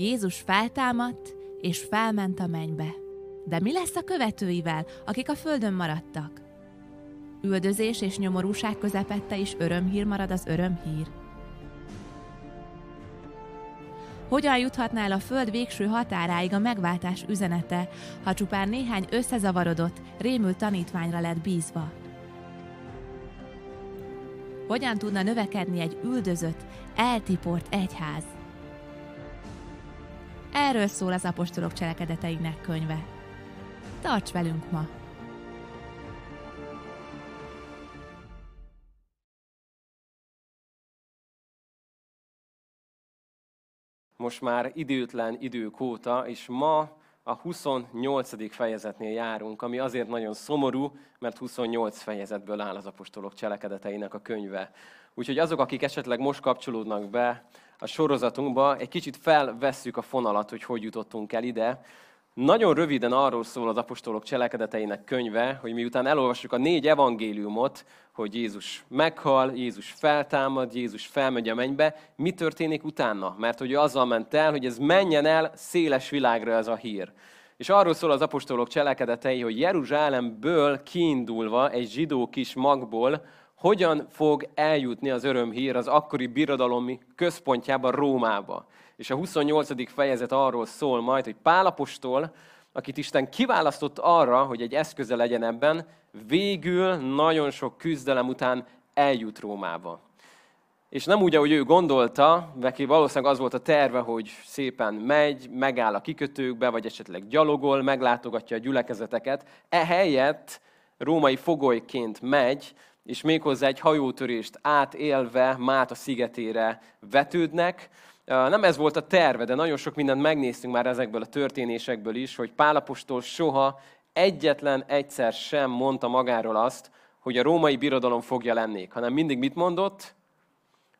Jézus feltámadt és felment a mennybe. De mi lesz a követőivel, akik a földön maradtak? Üldözés és nyomorúság közepette is örömhír marad az örömhír. Hogyan juthatná el a Föld végső határáig a megváltás üzenete, ha csupán néhány összezavarodott, rémült tanítványra lett bízva? Hogyan tudna növekedni egy üldözött, eltiport egyház? Erről szól az apostolok cselekedeteinek könyve. Tarts velünk ma! Most már időtlen idők óta, és ma a 28. fejezetnél járunk, ami azért nagyon szomorú, mert 28 fejezetből áll az apostolok cselekedeteinek a könyve. Úgyhogy azok, akik esetleg most kapcsolódnak be a sorozatunkba, egy kicsit felvesszük a fonalat, hogy hogy jutottunk el ide. Nagyon röviden arról szól az apostolok cselekedeteinek könyve, hogy miután elolvassuk a négy evangéliumot, hogy Jézus meghal, Jézus feltámad, Jézus felmegy a mennybe, mi történik utána? Mert hogy ő azzal ment el, hogy ez menjen el széles világra ez a hír. És arról szól az apostolok cselekedetei, hogy Jeruzsálemből kiindulva egy zsidó kis magból, hogyan fog eljutni az örömhír az akkori birodalomi központjába, Rómába. És a 28. fejezet arról szól majd, hogy Pálapostól, akit Isten kiválasztott arra, hogy egy eszköze legyen ebben, végül nagyon sok küzdelem után eljut Rómába. És nem úgy, ahogy ő gondolta, neki valószínűleg az volt a terve, hogy szépen megy, megáll a kikötőkbe, vagy esetleg gyalogol, meglátogatja a gyülekezeteket. Ehelyett római fogolyként megy, és méghozzá egy hajótörést átélve Máta szigetére vetődnek. Nem ez volt a terve, de nagyon sok mindent megnéztünk már ezekből a történésekből is, hogy Pálapostól soha egyetlen egyszer sem mondta magáról azt, hogy a római birodalom fogja lennék, hanem mindig mit mondott?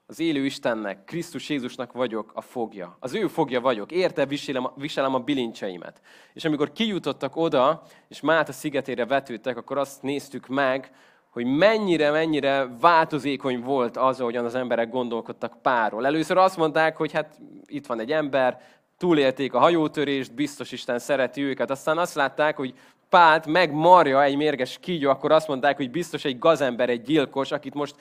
Az élő Istennek, Krisztus Jézusnak vagyok a fogja. Az ő fogja vagyok. Érte viselem, viselem a bilincseimet. És amikor kijutottak oda, és Máta szigetére vetődtek, akkor azt néztük meg, hogy mennyire, mennyire változékony volt az, ahogyan az emberek gondolkodtak párról. Először azt mondták, hogy hát itt van egy ember, túlélték a hajótörést, biztos Isten szereti őket. Aztán azt látták, hogy Pált megmarja egy mérges kígyó, akkor azt mondták, hogy biztos egy gazember, egy gyilkos, akit most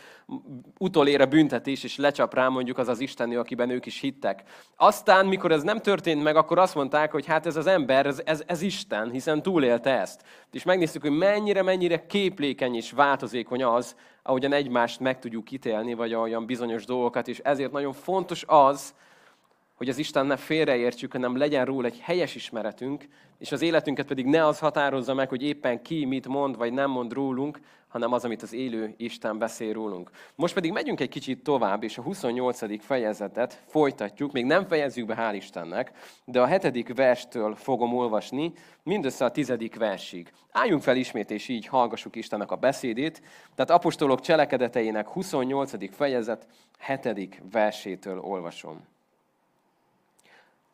utolér a büntetés, és lecsap rá mondjuk az az Istenő, akiben ők is hittek. Aztán, mikor ez nem történt meg, akkor azt mondták, hogy hát ez az ember, ez, ez, ez Isten, hiszen túlélte ezt. És megnéztük, hogy mennyire, mennyire képlékeny és változékony az, ahogyan egymást meg tudjuk ítélni, vagy olyan bizonyos dolgokat, és ezért nagyon fontos az, hogy az Isten ne félreértsük, hanem legyen róla egy helyes ismeretünk, és az életünket pedig ne az határozza meg, hogy éppen ki mit mond, vagy nem mond rólunk, hanem az, amit az élő Isten beszél rólunk. Most pedig megyünk egy kicsit tovább, és a 28. fejezetet folytatjuk, még nem fejezzük be, hál' Istennek, de a hetedik verstől fogom olvasni, mindössze a tizedik versig. Álljunk fel ismét, és így hallgassuk Istennek a beszédét. Tehát apostolok cselekedeteinek 28. fejezet hetedik versétől olvasom.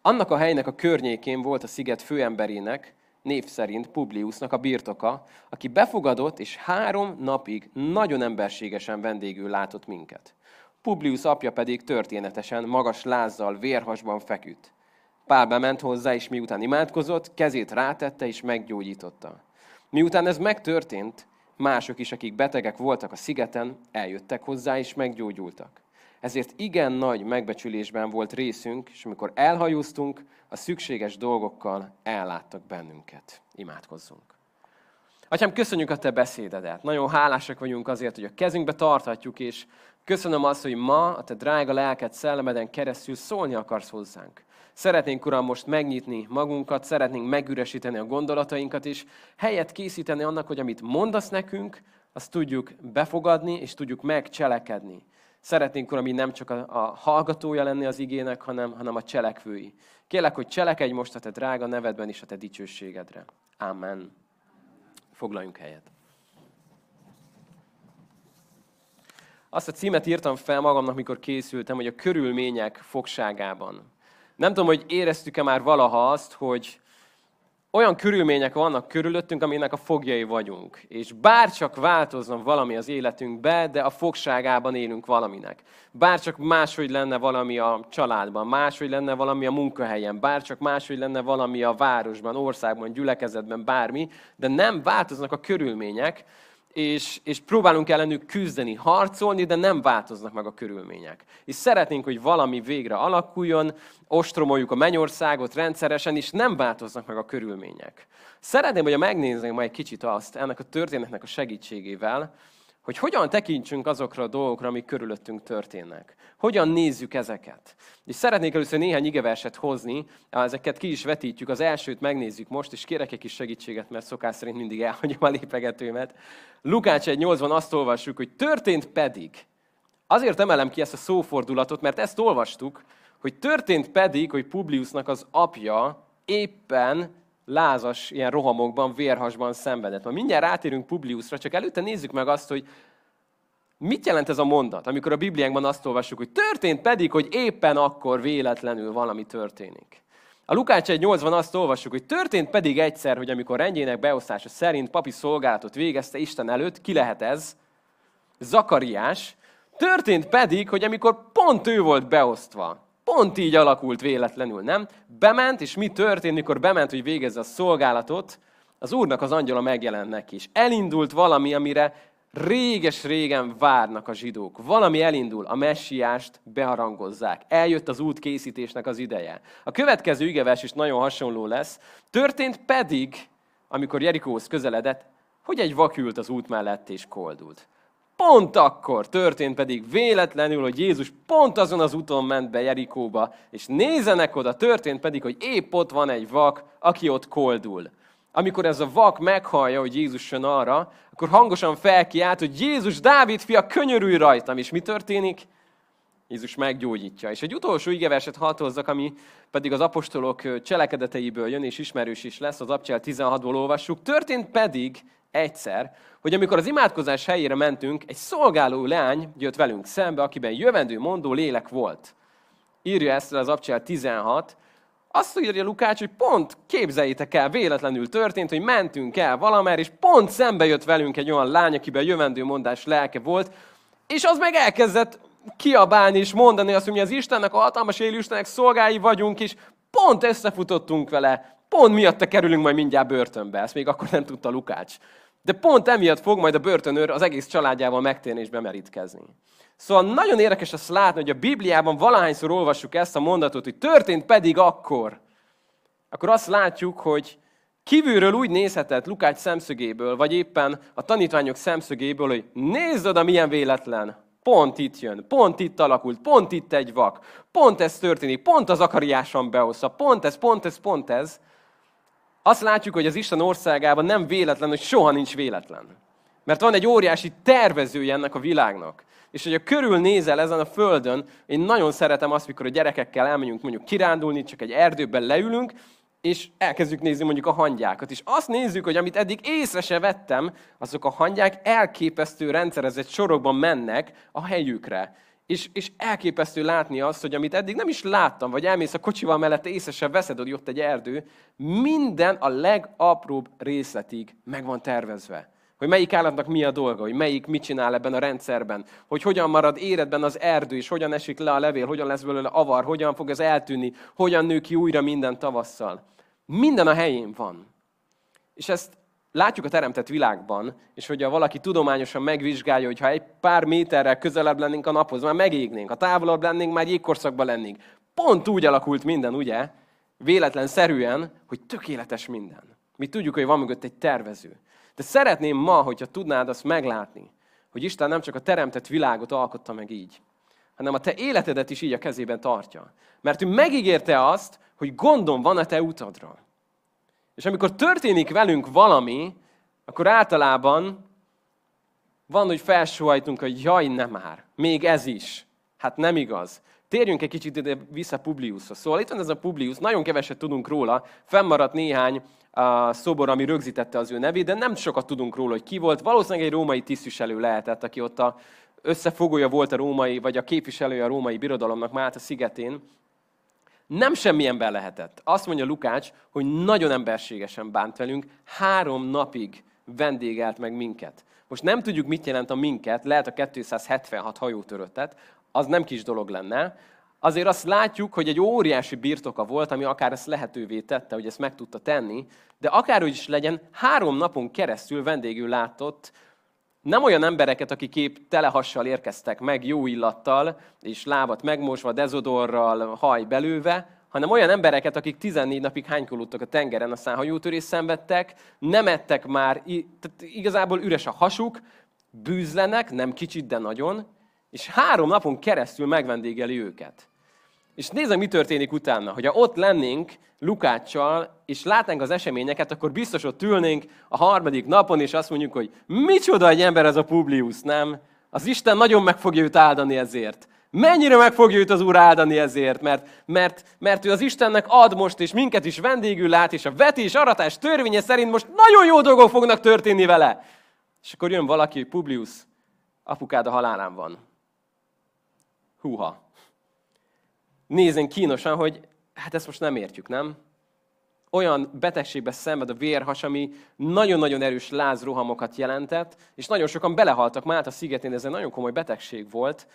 Annak a helynek a környékén volt a sziget főemberének, név szerint Publiusnak a birtoka, aki befogadott, és három napig nagyon emberségesen vendégül látott minket. Publius apja pedig történetesen magas lázzal, vérhasban feküdt. Pál bement hozzá, és miután imádkozott, kezét rátette, és meggyógyította. Miután ez megtörtént, mások is, akik betegek voltak a szigeten, eljöttek hozzá, és meggyógyultak. Ezért igen nagy megbecsülésben volt részünk, és amikor elhajóztunk, a szükséges dolgokkal elláttak bennünket. Imádkozzunk. Atyám, köszönjük a Te beszédedet. Nagyon hálásak vagyunk azért, hogy a kezünkbe tarthatjuk, és köszönöm azt, hogy ma a Te drága lelked szellemeden keresztül szólni akarsz hozzánk. Szeretnénk, Uram, most megnyitni magunkat, szeretnénk megüresíteni a gondolatainkat, és helyet készíteni annak, hogy amit mondasz nekünk, azt tudjuk befogadni, és tudjuk megcselekedni. Szeretnénk, Uram, így nem csak a, a hallgatója lenni az igének, hanem, hanem a cselekvői. Kérlek, hogy cselekedj most a Te drága nevedben is a Te dicsőségedre. Amen. Foglaljunk helyet. Azt a címet írtam fel magamnak, mikor készültem, hogy a körülmények fogságában. Nem tudom, hogy éreztük-e már valaha azt, hogy olyan körülmények vannak körülöttünk, aminek a fogjai vagyunk. És bárcsak változna valami az életünkbe, de a fogságában élünk valaminek. Bárcsak máshogy lenne valami a családban, máshogy lenne valami a munkahelyen, bárcsak máshogy lenne valami a városban, országban, gyülekezetben, bármi, de nem változnak a körülmények, és, és próbálunk ellenük küzdeni, harcolni, de nem változnak meg a körülmények. És szeretnénk, hogy valami végre alakuljon, ostromoljuk a mennyországot rendszeresen, és nem változnak meg a körülmények. Szeretném, hogy megnézzünk majd egy kicsit azt ennek a történetnek a segítségével, hogy hogyan tekintsünk azokra a dolgokra, amik körülöttünk történnek. Hogyan nézzük ezeket. És szeretnék először néhány igeverset hozni, ezeket ki is vetítjük, az elsőt megnézzük most, és kérek egy kis segítséget, mert szokás szerint mindig elhagyom a lépegetőmet. Lukács 1.8-ban azt olvassuk, hogy történt pedig. Azért emelem ki ezt a szófordulatot, mert ezt olvastuk, hogy történt pedig, hogy Publiusnak az apja éppen lázas ilyen rohamokban, vérhasban szenvedett. Ma mindjárt rátérünk Publiusra, csak előtte nézzük meg azt, hogy mit jelent ez a mondat, amikor a Bibliánkban azt olvassuk, hogy történt pedig, hogy éppen akkor véletlenül valami történik. A Lukács 1.8-ban azt olvassuk, hogy történt pedig egyszer, hogy amikor rendjének beosztása szerint papi szolgálatot végezte Isten előtt, ki lehet ez? Zakariás. Történt pedig, hogy amikor pont ő volt beosztva, Pont így alakult véletlenül, nem? Bement, és mi történt, mikor bement, hogy végezze a szolgálatot? Az Úrnak az angyala megjelent neki is. Elindult valami, amire réges-régen várnak a zsidók. Valami elindul, a messiást beharangozzák. Eljött az út készítésnek az ideje. A következő igevers is nagyon hasonló lesz. Történt pedig, amikor Jerikóhoz közeledett, hogy egy vak ült az út mellett és koldult. Pont akkor történt pedig véletlenül, hogy Jézus pont azon az úton ment be Jerikóba, és nézenek oda, történt pedig, hogy épp ott van egy vak, aki ott koldul. Amikor ez a vak meghallja, hogy Jézus jön arra, akkor hangosan felkiált, hogy Jézus, Dávid fia, könyörülj rajtam. És mi történik? Jézus meggyógyítja. És egy utolsó igeverset hatozzak, ami pedig az apostolok cselekedeteiből jön, és ismerős is lesz, az Abcsel 16-ból olvassuk. Történt pedig egyszer, hogy amikor az imádkozás helyére mentünk, egy szolgáló leány jött velünk szembe, akiben jövendő mondó lélek volt. Írja ezt az Abcsel 16, azt írja Lukács, hogy pont képzeljétek el, véletlenül történt, hogy mentünk el valamer, és pont szembe jött velünk egy olyan lány, akiben jövendő mondás lelke volt, és az meg elkezdett kiabálni és mondani azt, hogy mi az Istennek, a hatalmas élő Istennek szolgái vagyunk, és pont összefutottunk vele, pont miatta kerülünk majd mindjárt börtönbe. Ezt még akkor nem tudta Lukács. De pont emiatt fog majd a börtönőr az egész családjával megtérni és bemerítkezni. Szóval nagyon érdekes azt látni, hogy a Bibliában valahányszor olvassuk ezt a mondatot, hogy történt pedig akkor. Akkor azt látjuk, hogy kívülről úgy nézhetett Lukács szemszögéből, vagy éppen a tanítványok szemszögéből, hogy nézd oda, milyen véletlen. Pont itt jön, pont itt alakult, pont itt egy vak, pont ez történik, pont az akariáson behozza, pont ez, pont ez, pont ez. Azt látjuk, hogy az Isten országában nem véletlen, hogy soha nincs véletlen. Mert van egy óriási tervezője ennek a világnak. És hogyha körülnézel ezen a földön, én nagyon szeretem azt, mikor a gyerekekkel elmegyünk mondjuk kirándulni, csak egy erdőben leülünk, és elkezdjük nézni mondjuk a hangyákat. És azt nézzük, hogy amit eddig észre se vettem, azok a hangyák elképesztő rendszerezett sorokban mennek a helyükre. És, és elképesztő látni azt, hogy amit eddig nem is láttam, vagy elmész a kocsival mellette, észre sem veszed, hogy ott egy erdő, minden a legapróbb részletig meg van tervezve. Hogy melyik állatnak mi a dolga, hogy melyik mit csinál ebben a rendszerben, hogy hogyan marad éredben az erdő, és hogyan esik le a levél, hogyan lesz belőle avar, hogyan fog ez eltűnni, hogyan nő ki újra minden tavasszal. Minden a helyén van. És ezt látjuk a teremtett világban, és hogyha valaki tudományosan megvizsgálja, hogy ha egy pár méterrel közelebb lennénk a naphoz, már megégnénk, ha távolabb lennénk, már jégkorszakban lennénk. Pont úgy alakult minden, ugye? Véletlen szerűen, hogy tökéletes minden. Mi tudjuk, hogy van mögött egy tervező. De szeretném ma, hogyha tudnád azt meglátni, hogy Isten nem csak a teremtett világot alkotta meg így, hanem a te életedet is így a kezében tartja. Mert ő megígérte azt, hogy gondom van a te utadra. És amikor történik velünk valami, akkor általában van, hogy felsóhajtunk, hogy jaj, nem már, még ez is. Hát nem igaz. Térjünk egy kicsit ide vissza Publiusra. Szóval itt van ez a Publius, nagyon keveset tudunk róla, fennmaradt néhány uh, szobor, ami rögzítette az ő nevét, de nem sokat tudunk róla, hogy ki volt. Valószínűleg egy római tisztviselő lehetett, aki ott a összefogója volt a római, vagy a képviselője a római birodalomnak Málta szigetén. Nem semmi ember lehetett. Azt mondja Lukács, hogy nagyon emberségesen bánt velünk, három napig vendégelt meg minket. Most nem tudjuk, mit jelent a minket, lehet a 276 hajótöröttet, az nem kis dolog lenne. Azért azt látjuk, hogy egy óriási birtoka volt, ami akár ezt lehetővé tette, hogy ezt meg tudta tenni, de akárhogy is legyen, három napon keresztül vendégül látott nem olyan embereket, akik épp telehassal érkeztek meg, jó illattal, és lábat megmosva, dezodorral, haj belőve, hanem olyan embereket, akik 14 napig hánykolódtak a tengeren, aztán hajótörés szenvedtek, nem ettek már, tehát igazából üres a hasuk, bűzlenek, nem kicsit, de nagyon, és három napon keresztül megvendégeli őket. És nézzük, mi történik utána. Hogyha ott lennénk Lukáccsal, és látnánk az eseményeket, akkor biztos ott ülnénk a harmadik napon, és azt mondjuk, hogy micsoda egy ember ez a Publius, nem? Az Isten nagyon meg fogja őt áldani ezért. Mennyire meg fogja őt az Úr áldani ezért, mert, mert, mert ő az Istennek ad most, és minket is vendégül lát, és a vetés, aratás törvénye szerint most nagyon jó dolgok fognak történni vele. És akkor jön valaki, Publius, apukád a halálán van. Húha. Nézzen kínosan, hogy hát ezt most nem értjük, nem? Olyan betegségbe szenved a vérhas, ami nagyon-nagyon erős lázrohamokat jelentett, és nagyon sokan belehaltak Málta szigetén, ez egy nagyon komoly betegség volt,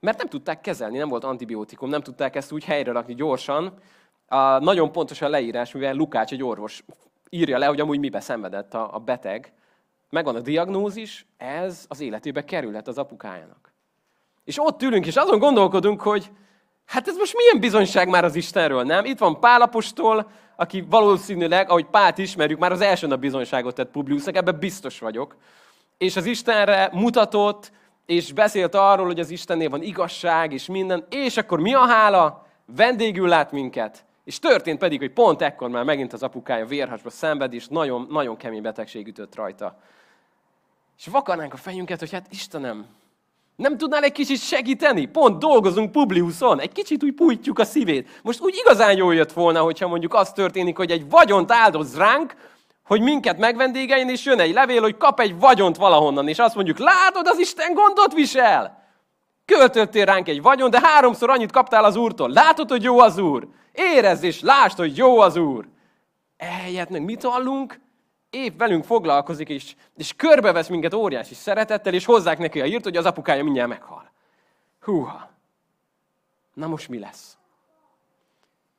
mert nem tudták kezelni, nem volt antibiotikum, nem tudták ezt úgy helyre rakni gyorsan. A, nagyon pontos a leírás, mivel Lukács, egy orvos, írja le, hogy amúgy mibe szenvedett a, a beteg. Megvan a diagnózis, ez az életébe kerülhet az apukájának. És ott ülünk, és azon gondolkodunk, hogy hát ez most milyen bizonyság már az Istenről, nem? Itt van Pálapostól, aki valószínűleg, ahogy Pált ismerjük, már az első nap bizonyságot tett Publiusnak, ebben biztos vagyok. És az Istenre mutatott, és beszélt arról, hogy az Istennél van igazság, és minden, és akkor mi a hála? Vendégül lát minket. És történt pedig, hogy pont ekkor már megint az apukája vérhasba szenved, és nagyon, nagyon kemény betegség ütött rajta. És vakarnánk a fejünket, hogy hát Istenem, nem tudnál egy kicsit segíteni? Pont dolgozunk Publiuson, egy kicsit úgy pújtjuk a szívét. Most úgy igazán jól jött volna, hogyha mondjuk az történik, hogy egy vagyont áldoz ránk, hogy minket megvendégeljen, és jön egy levél, hogy kap egy vagyont valahonnan, és azt mondjuk, látod, az Isten gondot visel. Költöttél ránk egy vagyon, de háromszor annyit kaptál az Úrtól. Látod, hogy jó az Úr. Érezd és lásd, hogy jó az Úr. Ehelyett meg mit hallunk? Épp velünk foglalkozik, és, és körbevesz minket óriási szeretettel, és hozzák neki a hírt, hogy az apukája mindjárt meghal. Húha! Na most mi lesz?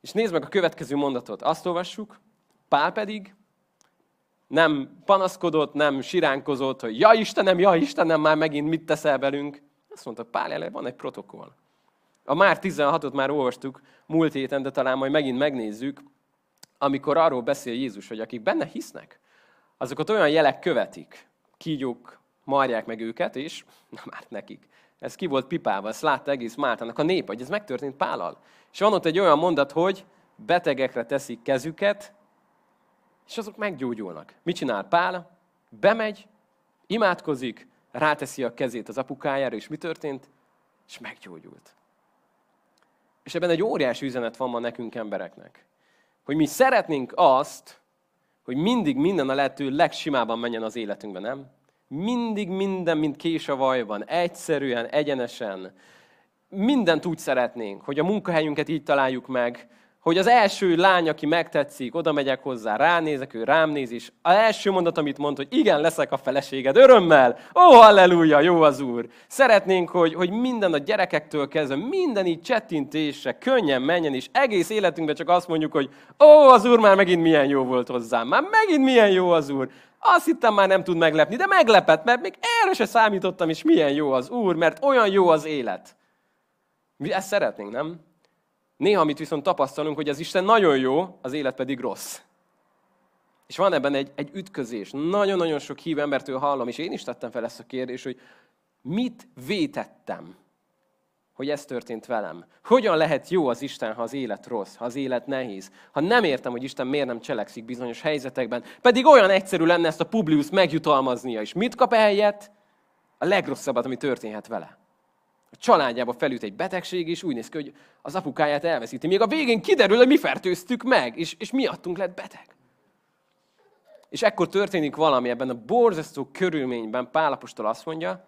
És nézd meg a következő mondatot. Azt olvassuk, Pál pedig nem panaszkodott, nem siránkozott, hogy ja Istenem, ja Istenem, már megint mit teszel velünk. Azt mondta, Pál ele, van egy protokoll. A már 16-ot már olvastuk múlt héten, de talán majd megint megnézzük, amikor arról beszél Jézus, hogy akik benne hisznek, azokat olyan jelek követik. Kígyók marják meg őket, és nem árt nekik. Ez ki volt pipálva, ezt látta egész Máltának a nép, hogy ez megtörtént Pállal. És van ott egy olyan mondat, hogy betegekre teszik kezüket, és azok meggyógyulnak. Mit csinál Pál? Bemegy, imádkozik, ráteszi a kezét az apukájára, és mi történt? És meggyógyult. És ebben egy óriási üzenet van ma nekünk embereknek. Hogy mi szeretnénk azt, hogy mindig minden a lehető legsimában menjen az életünkben, nem? Mindig minden, mint kés a vajban, egyszerűen, egyenesen. Mindent úgy szeretnénk, hogy a munkahelyünket így találjuk meg, hogy az első lány, aki megtetszik, oda megyek hozzá, ránézek, ő rám néz, és az első mondat, amit mond, hogy igen, leszek a feleséged, örömmel, ó, halleluja, jó az Úr. Szeretnénk, hogy, hogy minden a gyerekektől kezdve, minden így csettintésre, könnyen menjen, és egész életünkben csak azt mondjuk, hogy ó, az Úr már megint milyen jó volt hozzám, már megint milyen jó az Úr. Azt hittem már nem tud meglepni, de meglepett, mert még erre se számítottam is, milyen jó az Úr, mert olyan jó az élet. Mi ezt szeretnénk, nem? Néha, amit viszont tapasztalunk, hogy az Isten nagyon jó, az élet pedig rossz. És van ebben egy, egy ütközés. Nagyon-nagyon sok hív embertől hallom, és én is tettem fel ezt a kérdést, hogy mit vétettem, hogy ez történt velem? Hogyan lehet jó az Isten, ha az élet rossz, ha az élet nehéz? Ha nem értem, hogy Isten miért nem cselekszik bizonyos helyzetekben, pedig olyan egyszerű lenne ezt a Publius megjutalmaznia, és mit kap eljött? A legrosszabbat, ami történhet vele. A családjába felült egy betegség, és úgy néz ki, hogy az apukáját elveszíti. Még a végén kiderül, hogy mi fertőztük meg, és, és miattunk lett beteg. És ekkor történik valami ebben a borzasztó körülményben. Pálapostól azt mondja,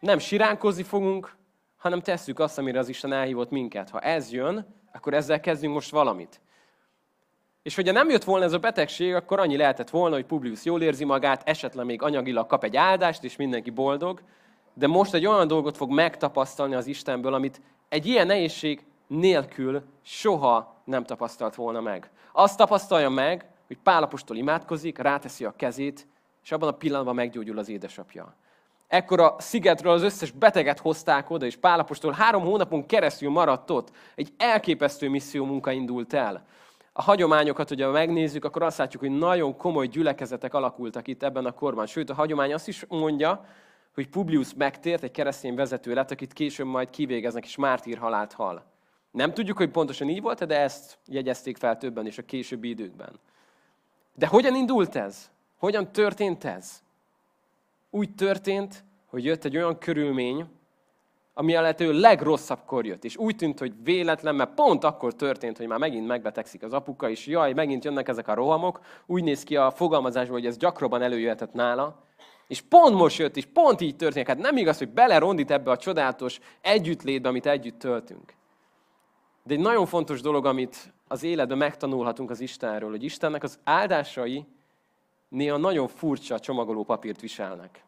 nem siránkozni fogunk, hanem tesszük azt, amire az Isten elhívott minket. Ha ez jön, akkor ezzel kezdünk most valamit. És hogyha nem jött volna ez a betegség, akkor annyi lehetett volna, hogy Publius jól érzi magát, esetleg még anyagilag kap egy áldást, és mindenki boldog, de most egy olyan dolgot fog megtapasztalni az Istenből, amit egy ilyen nehézség nélkül soha nem tapasztalt volna meg. Azt tapasztalja meg, hogy Pálapostól imádkozik, ráteszi a kezét, és abban a pillanatban meggyógyul az édesapja. Ekkor a szigetről az összes beteget hozták oda, és Pálapostól három hónapon keresztül maradt ott. Egy elképesztő misszió munka indult el. A hagyományokat, hogyha megnézzük, akkor azt látjuk, hogy nagyon komoly gyülekezetek alakultak itt ebben a korban. Sőt, a hagyomány azt is mondja, hogy Publius megtért, egy keresztény vezető lett, akit később majd kivégeznek, és mártír halált hal. Nem tudjuk, hogy pontosan így volt, de ezt jegyezték fel többen is a későbbi időkben. De hogyan indult ez? Hogyan történt ez? Úgy történt, hogy jött egy olyan körülmény, ami a lehető legrosszabbkor jött. És úgy tűnt, hogy véletlen, mert pont akkor történt, hogy már megint megbetegszik az apuka, és jaj, megint jönnek ezek a rohamok. Úgy néz ki a fogalmazásból, hogy ez gyakrabban előjöhetett nála. És pont most jött, és pont így történik. Hát nem igaz, hogy belerondít ebbe a csodálatos együttlétbe, amit együtt töltünk. De egy nagyon fontos dolog, amit az életben megtanulhatunk az Istenről, hogy Istennek az áldásai néha nagyon furcsa csomagoló papírt viselnek.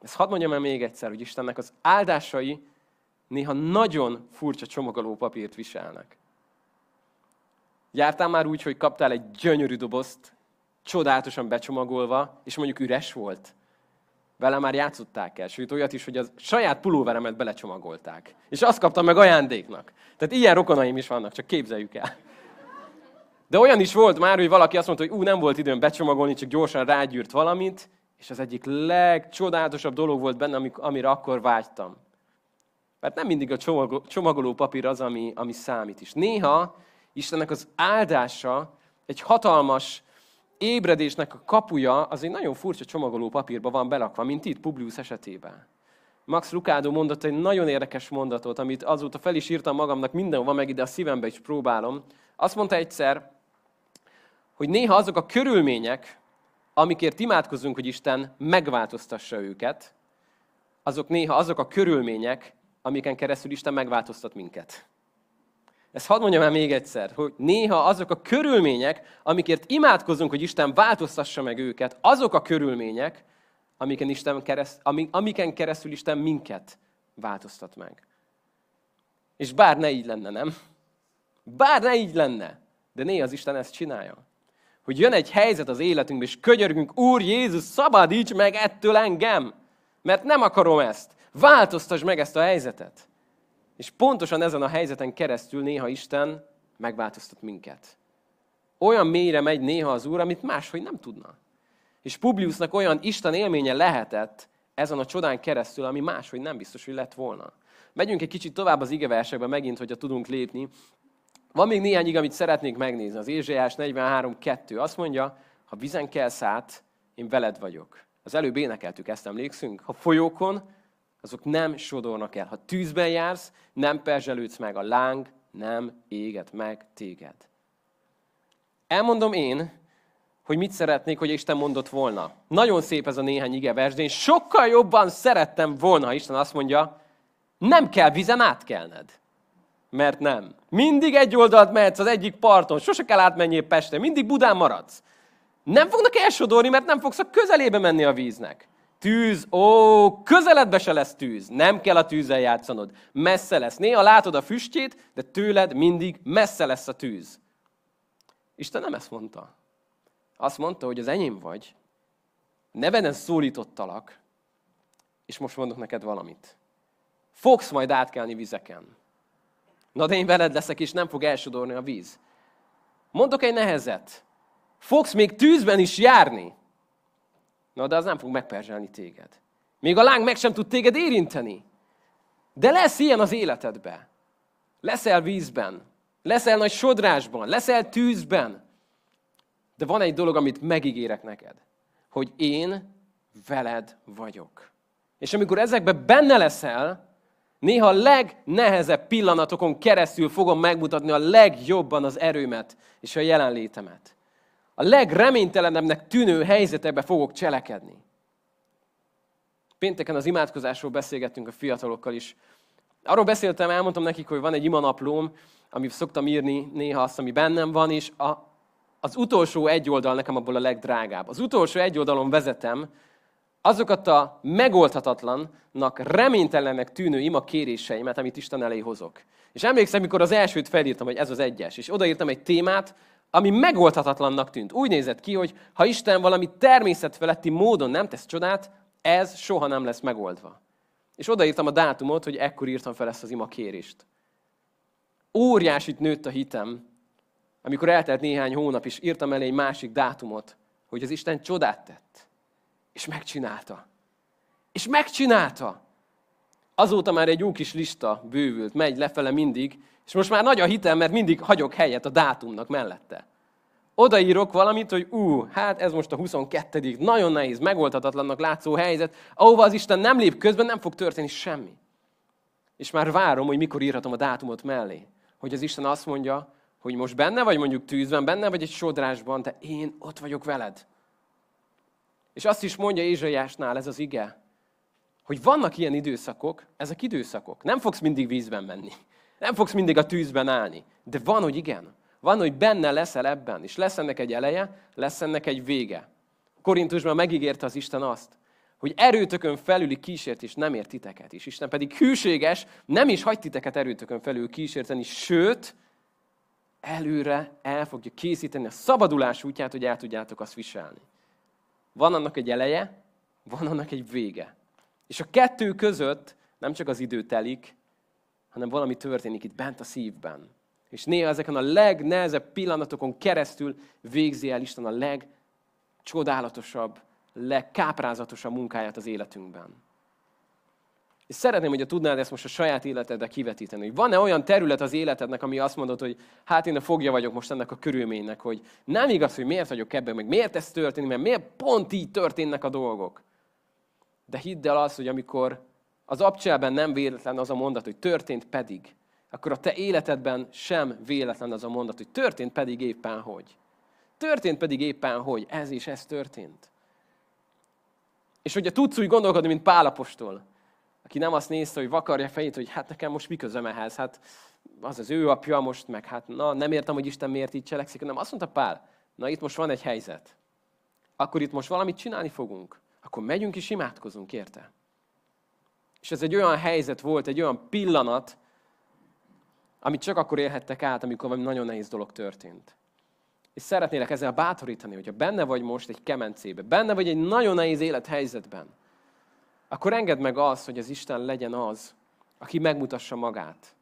Ezt hadd mondjam el még egyszer, hogy Istennek az áldásai néha nagyon furcsa csomagoló papírt viselnek. Jártál már úgy, hogy kaptál egy gyönyörű dobozt, csodálatosan becsomagolva, és mondjuk üres volt? Vele már játszották el, sőt olyat is, hogy a saját pulóveremet belecsomagolták. És azt kaptam meg ajándéknak. Tehát ilyen rokonaim is vannak, csak képzeljük el. De olyan is volt már, hogy valaki azt mondta, hogy ú, nem volt időm becsomagolni, csak gyorsan rágyűrt valamit, és az egyik legcsodálatosabb dolog volt benne, amire akkor vágytam. Mert nem mindig a csomagoló papír az, ami, ami számít is. Néha Istennek az áldása egy hatalmas ébredésnek a kapuja az egy nagyon furcsa csomagoló papírba van belakva, mint itt Publius esetében. Max Lucado mondott egy nagyon érdekes mondatot, amit azóta fel is írtam magamnak, mindenhova meg ide a szívembe is próbálom. Azt mondta egyszer, hogy néha azok a körülmények, amikért imádkozunk, hogy Isten megváltoztassa őket, azok néha azok a körülmények, amiken keresztül Isten megváltoztat minket. Ezt hadd mondjam el még egyszer, hogy néha azok a körülmények, amikért imádkozunk, hogy Isten változtassa meg őket, azok a körülmények, amiken, Isten kereszt, amiken keresztül Isten minket változtat meg. És bár ne így lenne, nem? Bár ne így lenne, de néha az Isten ezt csinálja. Hogy jön egy helyzet az életünkbe, és könyörgünk, Úr Jézus, szabadíts meg ettől engem, mert nem akarom ezt. Változtass meg ezt a helyzetet. És pontosan ezen a helyzeten keresztül néha Isten megváltoztat minket. Olyan mélyre megy néha az Úr, amit máshogy nem tudna. És Publiusnak olyan Isten élménye lehetett ezen a csodán keresztül, ami máshogy nem biztos, hogy lett volna. Megyünk egy kicsit tovább az igeversekbe megint, hogyha tudunk lépni. Van még néhány ige, amit szeretnék megnézni. Az Ézsaiás 43.2 azt mondja, ha vizen kelsz át, én veled vagyok. Az előbb énekeltük, ezt emlékszünk? Ha folyókon, azok nem sodornak el. Ha tűzben jársz, nem perzselődsz meg, a láng nem éget meg téged. Elmondom én, hogy mit szeretnék, hogy Isten mondott volna. Nagyon szép ez a néhány igevers, de én sokkal jobban szerettem volna, ha Isten azt mondja, nem kell vizen átkelned. Mert nem. Mindig egy oldalt mehetsz az egyik parton, sose kell átmenjél Pestre, mindig Budán maradsz. Nem fognak elsodorni, mert nem fogsz a közelébe menni a víznek. Tűz, ó, közeledbe se lesz tűz. Nem kell a tűzzel játszanod. Messze lesz. Néha látod a füstjét, de tőled mindig messze lesz a tűz. Isten nem ezt mondta. Azt mondta, hogy az enyém vagy. Neveden szólítottalak, és most mondok neked valamit. Fogsz majd átkelni vizeken. Na de én veled leszek, és nem fog elsodorni a víz. Mondok egy nehezet. Fogsz még tűzben is járni. Na, de az nem fog megperzselni téged. Még a láng meg sem tud téged érinteni. De lesz ilyen az életedbe. Leszel vízben. Leszel nagy sodrásban. Leszel tűzben. De van egy dolog, amit megígérek neked. Hogy én veled vagyok. És amikor ezekbe benne leszel, néha a legnehezebb pillanatokon keresztül fogom megmutatni a legjobban az erőmet és a jelenlétemet a legreménytelenebbnek tűnő helyzetekbe fogok cselekedni. Pénteken az imádkozásról beszélgettünk a fiatalokkal is. Arról beszéltem, elmondtam nekik, hogy van egy imanaplóm, amit szoktam írni néha azt, ami bennem van, és a, az utolsó egy oldal nekem abból a legdrágább. Az utolsó egy oldalon vezetem azokat a megoldhatatlannak, reménytelennek tűnő ima kéréseimet, amit Isten elé hozok. És emlékszem, mikor az elsőt felírtam, hogy ez az egyes, és odaírtam egy témát, ami megoldhatatlannak tűnt. Úgy nézett ki, hogy ha Isten valami természetfeletti módon nem tesz csodát, ez soha nem lesz megoldva. És odaírtam a dátumot, hogy ekkor írtam fel ezt az ima kérést. Óriásit nőtt a hitem, amikor eltelt néhány hónap, és írtam elé egy másik dátumot, hogy az Isten csodát tett. És megcsinálta. És megcsinálta. Azóta már egy jó kis lista bővült, megy lefele mindig, és most már nagy a hitem, mert mindig hagyok helyet a dátumnak mellette. Odaírok valamit, hogy ú, hát ez most a 22. nagyon nehéz, megoldhatatlannak látszó helyzet, ahova az Isten nem lép közben, nem fog történni semmi. És már várom, hogy mikor írhatom a dátumot mellé. Hogy az Isten azt mondja, hogy most benne vagy mondjuk tűzben, benne vagy egy sodrásban, de én ott vagyok veled. És azt is mondja Ézsaiásnál ez az ige, hogy vannak ilyen időszakok, ezek időszakok. Nem fogsz mindig vízben menni. Nem fogsz mindig a tűzben állni. De van, hogy igen. Van, hogy benne leszel ebben. És lesz ennek egy eleje, lesz ennek egy vége. Korintusban megígérte az Isten azt, hogy erőtökön felüli kísértés nem ért titeket is. Isten pedig hűséges, nem is hagy titeket erőtökön felül kísérteni, sőt, előre el fogja készíteni a szabadulás útját, hogy el tudjátok azt viselni. Van annak egy eleje, van annak egy vége. És a kettő között nem csak az idő telik, hanem valami történik itt bent a szívben. És néha ezeken a legnehezebb pillanatokon keresztül végzi el Isten a legcsodálatosabb, legkáprázatosabb munkáját az életünkben. És szeretném, hogy tudnád ezt most a saját életedbe kivetíteni. Hogy van-e olyan terület az életednek, ami azt mondod, hogy hát én a fogja vagyok most ennek a körülménynek, hogy nem igaz, hogy miért vagyok ebben, meg miért ez történik, mert miért pont így történnek a dolgok. De hidd el azt, hogy amikor az abcselben nem véletlen az a mondat, hogy történt pedig, akkor a te életedben sem véletlen az a mondat, hogy történt pedig éppen hogy. Történt pedig éppen hogy. Ez és ez történt. És hogyha tudsz úgy gondolkodni, mint Pálapostól, aki nem azt nézte, hogy vakarja fejét, hogy hát nekem most mi közöm ehhez, hát az az ő apja most, meg hát na, nem értem, hogy Isten miért így cselekszik, hanem azt mondta Pál, na itt most van egy helyzet. Akkor itt most valamit csinálni fogunk. Akkor megyünk és imádkozunk, érte? És ez egy olyan helyzet volt, egy olyan pillanat, amit csak akkor élhettek át, amikor valami nagyon nehéz dolog történt. És szeretnélek ezzel bátorítani, hogyha benne vagy most egy kemencébe, benne vagy egy nagyon nehéz élethelyzetben, akkor engedd meg azt, hogy az Isten legyen az, aki megmutassa magát.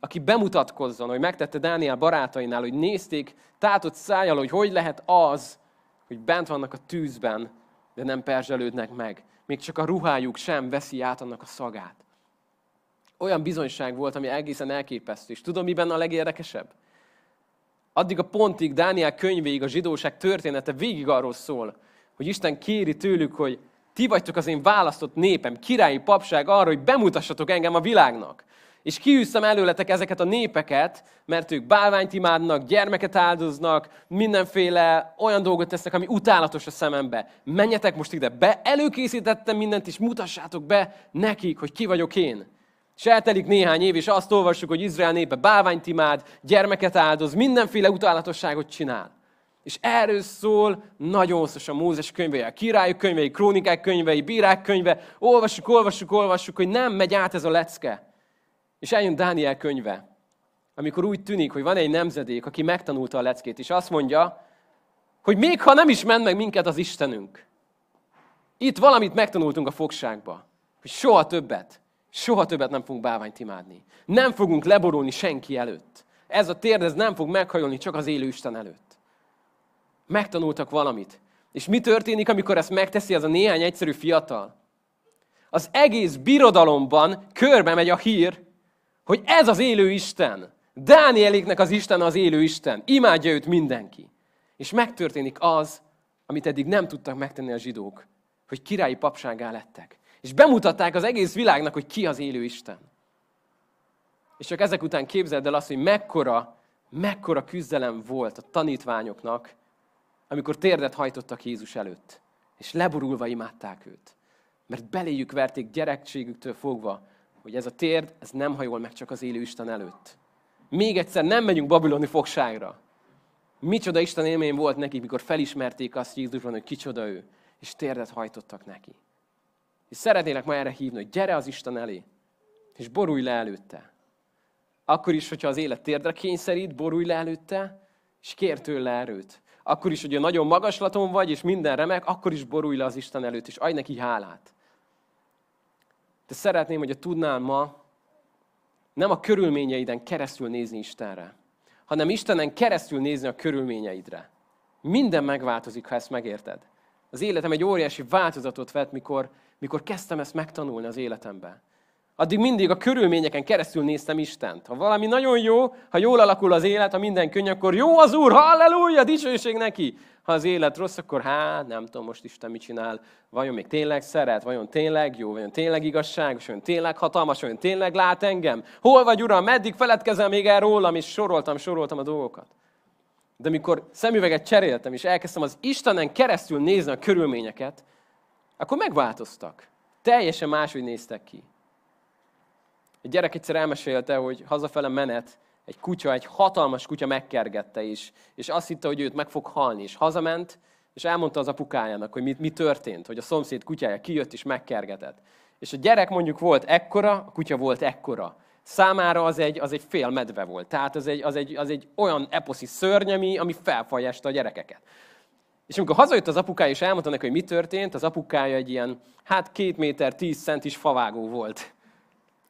Aki bemutatkozzon, hogy megtette Dániel barátainál, hogy nézték tátott szájjal, hogy hogy lehet az, hogy bent vannak a tűzben, de nem perzselődnek meg. Még csak a ruhájuk sem veszi át annak a szagát. Olyan bizonyság volt, ami egészen elképesztő. És tudom, miben a legérdekesebb? Addig a pontig, Dániel könyvéig a zsidóság története végig arról szól, hogy Isten kéri tőlük, hogy ti vagytok az én választott népem, királyi papság arra, hogy bemutassatok engem a világnak. És kiűztem előletek ezeket a népeket, mert ők bálványt imádnak, gyermeket áldoznak, mindenféle olyan dolgot tesznek, ami utálatos a szemembe. Menjetek most ide be, előkészítettem mindent, és mutassátok be nekik, hogy ki vagyok én. És eltelik néhány év, és azt olvassuk, hogy Izrael népe bálványt imád, gyermeket áldoz, mindenféle utálatosságot csinál. És erről szól nagyon hosszas a Mózes könyvei, a királyok könyvei, krónikák könyvei, bírák könyve. Olvassuk, olvassuk, olvassuk, hogy nem megy át ez a lecke. És eljön Dániel könyve, amikor úgy tűnik, hogy van egy nemzedék, aki megtanulta a leckét, és azt mondja, hogy még ha nem is ment meg minket az Istenünk, itt valamit megtanultunk a fogságba, hogy soha többet, soha többet nem fogunk bálványt imádni. Nem fogunk leborulni senki előtt. Ez a térd, ez nem fog meghajolni csak az élő Isten előtt. Megtanultak valamit. És mi történik, amikor ezt megteszi az a néhány egyszerű fiatal? Az egész birodalomban körbe megy a hír, hogy ez az élő Isten. Dánieléknek az Isten az élő Isten. Imádja őt mindenki. És megtörténik az, amit eddig nem tudtak megtenni a zsidók, hogy királyi papságá lettek. És bemutatták az egész világnak, hogy ki az élő Isten. És csak ezek után képzeld el azt, hogy mekkora, mekkora küzdelem volt a tanítványoknak, amikor térdet hajtottak Jézus előtt, és leborulva imádták őt. Mert beléjük verték gyerekségüktől fogva hogy ez a térd, ez nem hajol meg csak az élő Isten előtt. Még egyszer nem megyünk babiloni fogságra. Micsoda Isten élmény volt nekik, mikor felismerték azt Jézusban, hogy kicsoda ő, és térdet hajtottak neki. És szeretnélek ma erre hívni, hogy gyere az Isten elé, és borulj le előtte. Akkor is, hogyha az élet térdre kényszerít, borulj le előtte, és kér tőle erőt. Akkor is, hogy nagyon magaslaton vagy, és minden remek, akkor is borulj le az Isten előtt, és adj neki hálát. De szeretném, hogy tudnál ma nem a körülményeiden keresztül nézni Istenre, hanem Istenen keresztül nézni a körülményeidre. Minden megváltozik, ha ezt megérted. Az életem egy óriási változatot vett, mikor, mikor kezdtem ezt megtanulni az életemben. Addig mindig a körülményeken keresztül néztem Istent. Ha valami nagyon jó, ha jól alakul az élet, ha minden könny, akkor jó az Úr, halleluja, dicsőség neki. Ha az élet rossz, akkor hát nem tudom most Isten mit csinál. Vajon még tényleg szeret, vajon tényleg jó, vajon tényleg igazságos, vajon tényleg hatalmas, vajon tényleg lát engem? Hol vagy Uram, meddig feledkezel még el rólam, és soroltam, soroltam a dolgokat. De mikor szemüveget cseréltem, és elkezdtem az Istenen keresztül nézni a körülményeket, akkor megváltoztak. Teljesen máshogy néztek ki. Egy gyerek egyszer elmesélte, hogy hazafele menet, egy kutya, egy hatalmas kutya megkergette is, és azt hitte, hogy őt meg fog halni, és hazament, és elmondta az apukájának, hogy mi, mi történt, hogy a szomszéd kutyája kijött és megkergetett. És a gyerek mondjuk volt ekkora, a kutya volt ekkora. Számára az egy, az egy fél medve volt. Tehát az egy, az egy, az egy olyan eposzi szörny, ami, ami felfajesta a gyerekeket. És amikor hazajött az apukája, és elmondta neki, hogy mi történt, az apukája egy ilyen, hát két méter, tíz centis favágó volt.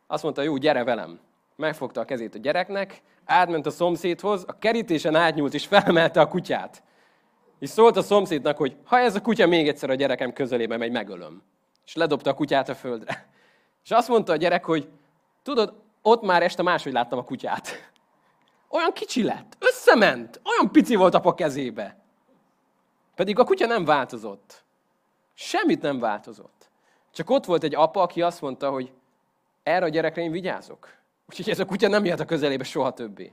Azt mondta, jó, gyere velem. Megfogta a kezét a gyereknek, átment a szomszédhoz, a kerítésen átnyúlt és felemelte a kutyát. És szólt a szomszédnak, hogy ha ez a kutya még egyszer a gyerekem közelébe megy, megölöm. És ledobta a kutyát a földre. És azt mondta a gyerek, hogy tudod, ott már este máshogy láttam a kutyát. Olyan kicsi lett, összement, olyan pici volt apa kezébe. Pedig a kutya nem változott. Semmit nem változott. Csak ott volt egy apa, aki azt mondta, hogy erre a gyerekre én vigyázok. Úgyhogy ez a kutya nem jöhet a közelébe soha többé.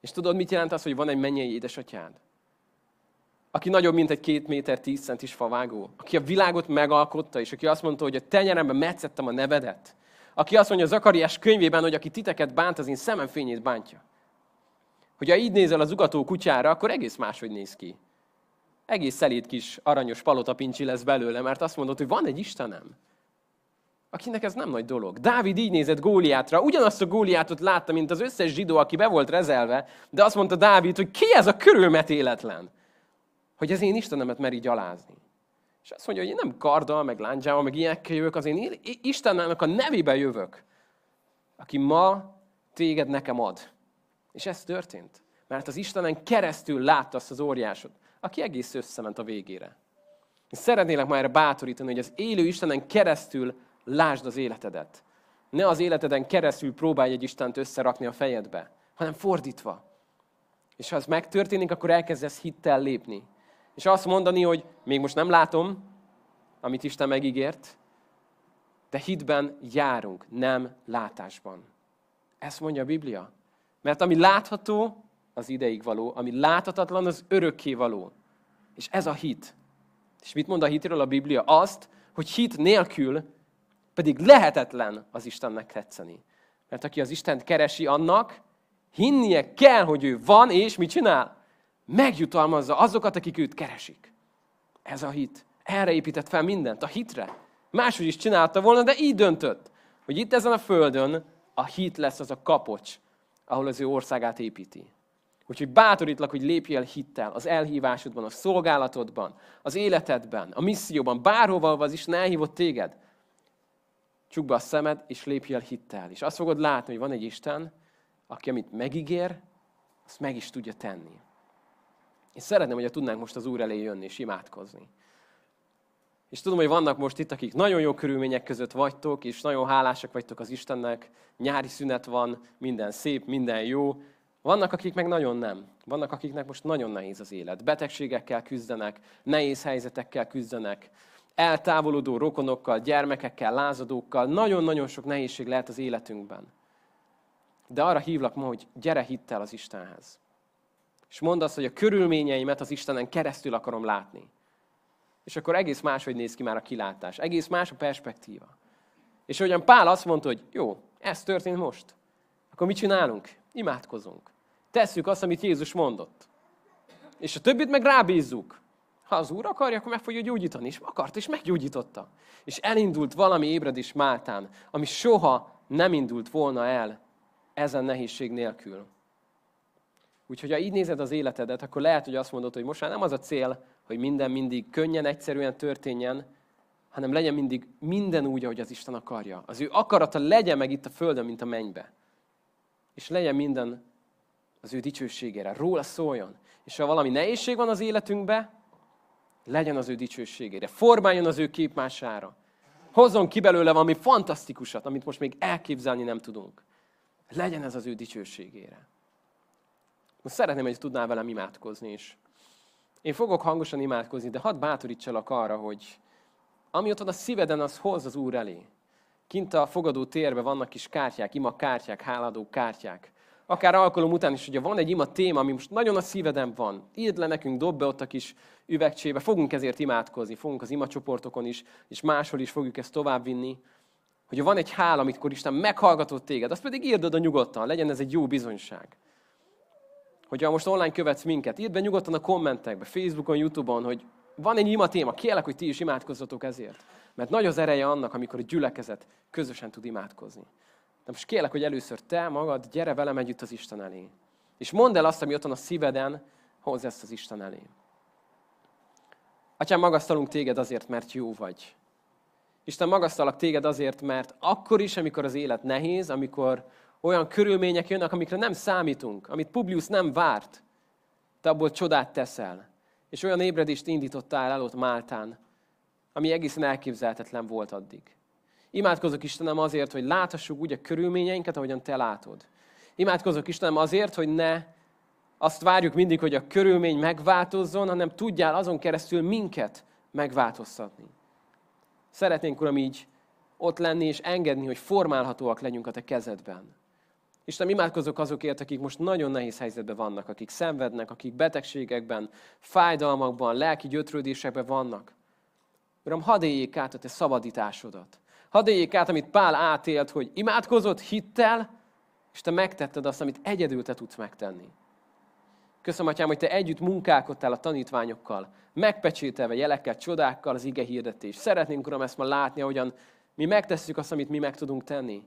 És tudod, mit jelent az, hogy van egy mennyei édesatyád? Aki nagyobb, mint egy két méter, tíz centis favágó. Aki a világot megalkotta, és aki azt mondta, hogy a tenyeremben metszettem a nevedet. Aki azt mondja Zakariás könyvében, hogy aki titeket bánt, az én szemem fényét bántja. Hogyha így nézel az ugató kutyára, akkor egész máshogy néz ki. Egész szelíd kis aranyos palotapincsi lesz belőle, mert azt mondod, hogy van egy Istenem akinek ez nem nagy dolog. Dávid így nézett Góliátra, ugyanazt a Góliátot látta, mint az összes zsidó, aki be volt rezelve, de azt mondta Dávid, hogy ki ez a körülmetéletlen, hogy az én Istenemet meri gyalázni. És azt mondja, hogy én nem karddal, meg láncsával, meg ilyenekkel jövök, az én Istennek a nevébe jövök, aki ma téged nekem ad. És ez történt. Mert az Istenen keresztül látta azt az óriásot, aki egész összement a végére. És szeretnélek már erre bátorítani, hogy az élő Istenen keresztül lásd az életedet. Ne az életeden keresztül próbálj egy Istent összerakni a fejedbe, hanem fordítva. És ha ez megtörténik, akkor elkezdesz hittel lépni. És azt mondani, hogy még most nem látom, amit Isten megígért, de hitben járunk, nem látásban. Ezt mondja a Biblia. Mert ami látható, az ideig való, ami láthatatlan, az örökké való. És ez a hit. És mit mond a hitről a Biblia? Azt, hogy hit nélkül pedig lehetetlen az Istennek tetszeni. Mert aki az Istent keresi, annak hinnie kell, hogy ő van, és mit csinál? Megjutalmazza azokat, akik őt keresik. Ez a hit. Erre épített fel mindent, a hitre. Máshogy is csinálta volna, de így döntött, hogy itt ezen a földön a hit lesz az a kapocs, ahol az ő országát építi. Úgyhogy bátorítlak, hogy lépjél hittel az elhívásodban, a szolgálatodban, az életedben, a misszióban, bárhova az Isten elhívott téged csukd be a szemed, és lépj hittel. És azt fogod látni, hogy van egy Isten, aki amit megígér, azt meg is tudja tenni. És szeretném, hogyha tudnánk most az Úr elé jönni és imádkozni. És tudom, hogy vannak most itt, akik nagyon jó körülmények között vagytok, és nagyon hálásak vagytok az Istennek, nyári szünet van, minden szép, minden jó. Vannak, akik meg nagyon nem. Vannak, akiknek most nagyon nehéz az élet. Betegségekkel küzdenek, nehéz helyzetekkel küzdenek, eltávolodó rokonokkal, gyermekekkel, lázadókkal, nagyon-nagyon sok nehézség lehet az életünkben. De arra hívlak ma, hogy gyere hittel az Istenhez. És mondd azt, hogy a körülményeimet az Istenen keresztül akarom látni. És akkor egész máshogy néz ki már a kilátás. Egész más a perspektíva. És ahogyan Pál azt mondta, hogy jó, ez történt most, akkor mit csinálunk? Imádkozunk. Tesszük azt, amit Jézus mondott. És a többit meg rábízzuk. Ha az Úr akarja, akkor meg fogja gyógyítani. És akart, és meggyógyította. És elindult valami ébredés Máltán, ami soha nem indult volna el ezen nehézség nélkül. Úgyhogy ha így nézed az életedet, akkor lehet, hogy azt mondod, hogy most már nem az a cél, hogy minden mindig könnyen, egyszerűen történjen, hanem legyen mindig minden úgy, ahogy az Isten akarja. Az ő akarata legyen meg itt a földön, mint a mennybe. És legyen minden az ő dicsőségére, róla szóljon. És ha valami nehézség van az életünkbe, legyen az ő dicsőségére, formáljon az ő képmására. Hozzon ki belőle valami fantasztikusat, amit most még elképzelni nem tudunk. Legyen ez az ő dicsőségére. Most szeretném, hogy tudnál velem imádkozni is. Én fogok hangosan imádkozni, de hadd bátorítsalak arra, hogy ami ott van a szíveden, az hoz az Úr elé. Kint a fogadó térben vannak kis kártyák, ima kártyák, háladó kártyák. Akár alkalom után is, hogyha van egy ima téma, ami most nagyon a szíveden van, írd le nekünk, dob be ott a kis üvegcsébe, fogunk ezért imádkozni, fogunk az ima csoportokon is, és máshol is fogjuk ezt továbbvinni. Hogyha van egy hál, amikor Isten meghallgatott téged, azt pedig írd oda nyugodtan, legyen ez egy jó bizonyság. Hogyha most online követsz minket, írd be nyugodtan a kommentekbe, Facebookon, Youtube-on, hogy van egy ima téma, kérlek, hogy ti is imádkozzatok ezért. Mert nagy az ereje annak, amikor a gyülekezet közösen tud imádkozni. De most kérlek, hogy először te magad, gyere velem együtt az Isten elé. És mondd el azt, ami ott van a szíveden, hozz ezt az Isten elé. Atyám, magasztalunk téged azért, mert jó vagy. Isten, magasztalak téged azért, mert akkor is, amikor az élet nehéz, amikor olyan körülmények jönnek, amikre nem számítunk, amit Publius nem várt, te abból csodát teszel. És olyan ébredést indítottál el ott Máltán, ami egészen elképzelhetetlen volt addig. Imádkozok Istenem azért, hogy láthassuk úgy a körülményeinket, ahogyan Te látod. Imádkozok Istenem azért, hogy ne azt várjuk mindig, hogy a körülmény megváltozzon, hanem tudjál azon keresztül minket megváltoztatni. Szeretnénk, Uram, így ott lenni és engedni, hogy formálhatóak legyünk a Te kezedben. Isten, imádkozok azokért, akik most nagyon nehéz helyzetben vannak, akik szenvednek, akik betegségekben, fájdalmakban, lelki gyötrődésekben vannak. Uram, hadd éljék át a Te szabadításodat. Hadd éljék át, amit Pál átélt, hogy imádkozott hittel, és Te megtetted azt, amit egyedül Te tudsz megtenni. Köszönöm, Atyám, hogy Te együtt munkálkodtál a tanítványokkal, megpecsételve jelekkel, csodákkal az ige hirdetés. Szeretnénk, Uram, ezt ma látni, ahogyan mi megtesszük azt, amit mi meg tudunk tenni.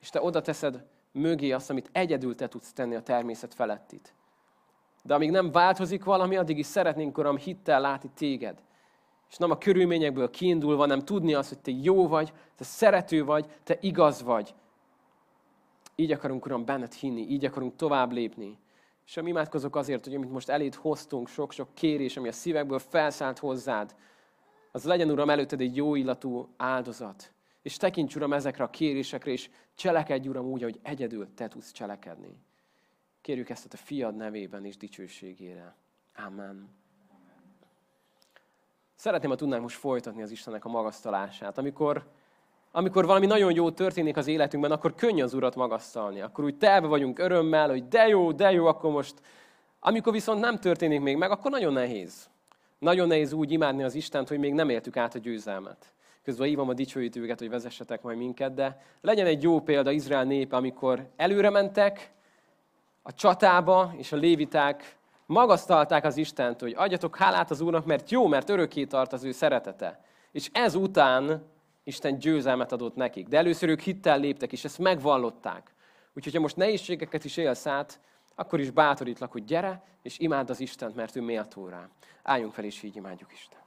És Te oda teszed mögé azt, amit egyedül Te tudsz tenni a természet felettit. De amíg nem változik valami, addig is szeretnénk, Uram, hittel látni Téged. És nem a körülményekből kiindulva, nem tudni azt, hogy Te jó vagy, Te szerető vagy, Te igaz vagy. Így akarunk, Uram, benned hinni, így akarunk tovább lépni. És ami imádkozok azért, hogy amit most eléd hoztunk, sok-sok kérés, ami a szívekből felszállt hozzád, az legyen, Uram, előtted egy jó illatú áldozat. És tekints, Uram, ezekre a kérésekre, és cselekedj, Uram, úgy, hogy egyedül Te tudsz cselekedni. Kérjük ezt a fiad nevében és dicsőségére. Amen. Szeretném, ha tudnánk most folytatni az Istennek a magasztalását. Amikor, amikor valami nagyon jó történik az életünkben, akkor könnyű az Urat magasztalni. Akkor úgy telve vagyunk örömmel, hogy de jó, de jó, akkor most... Amikor viszont nem történik még meg, akkor nagyon nehéz. Nagyon nehéz úgy imádni az Istent, hogy még nem éltük át a győzelmet. Közben hívom a dicsőítőket, hogy vezessetek majd minket, de legyen egy jó példa Izrael népe, amikor előre mentek a csatába, és a léviták magasztalták az Istent, hogy adjatok hálát az Úrnak, mert jó, mert örökké tart az ő szeretete. És ezután Isten győzelmet adott nekik. De először ők hittel léptek, és ezt megvallották. Úgyhogy ha most nehézségeket is élsz át, akkor is bátorítlak, hogy gyere, és imád az Istent, mert ő méltó rá. Álljunk fel, és így imádjuk Isten.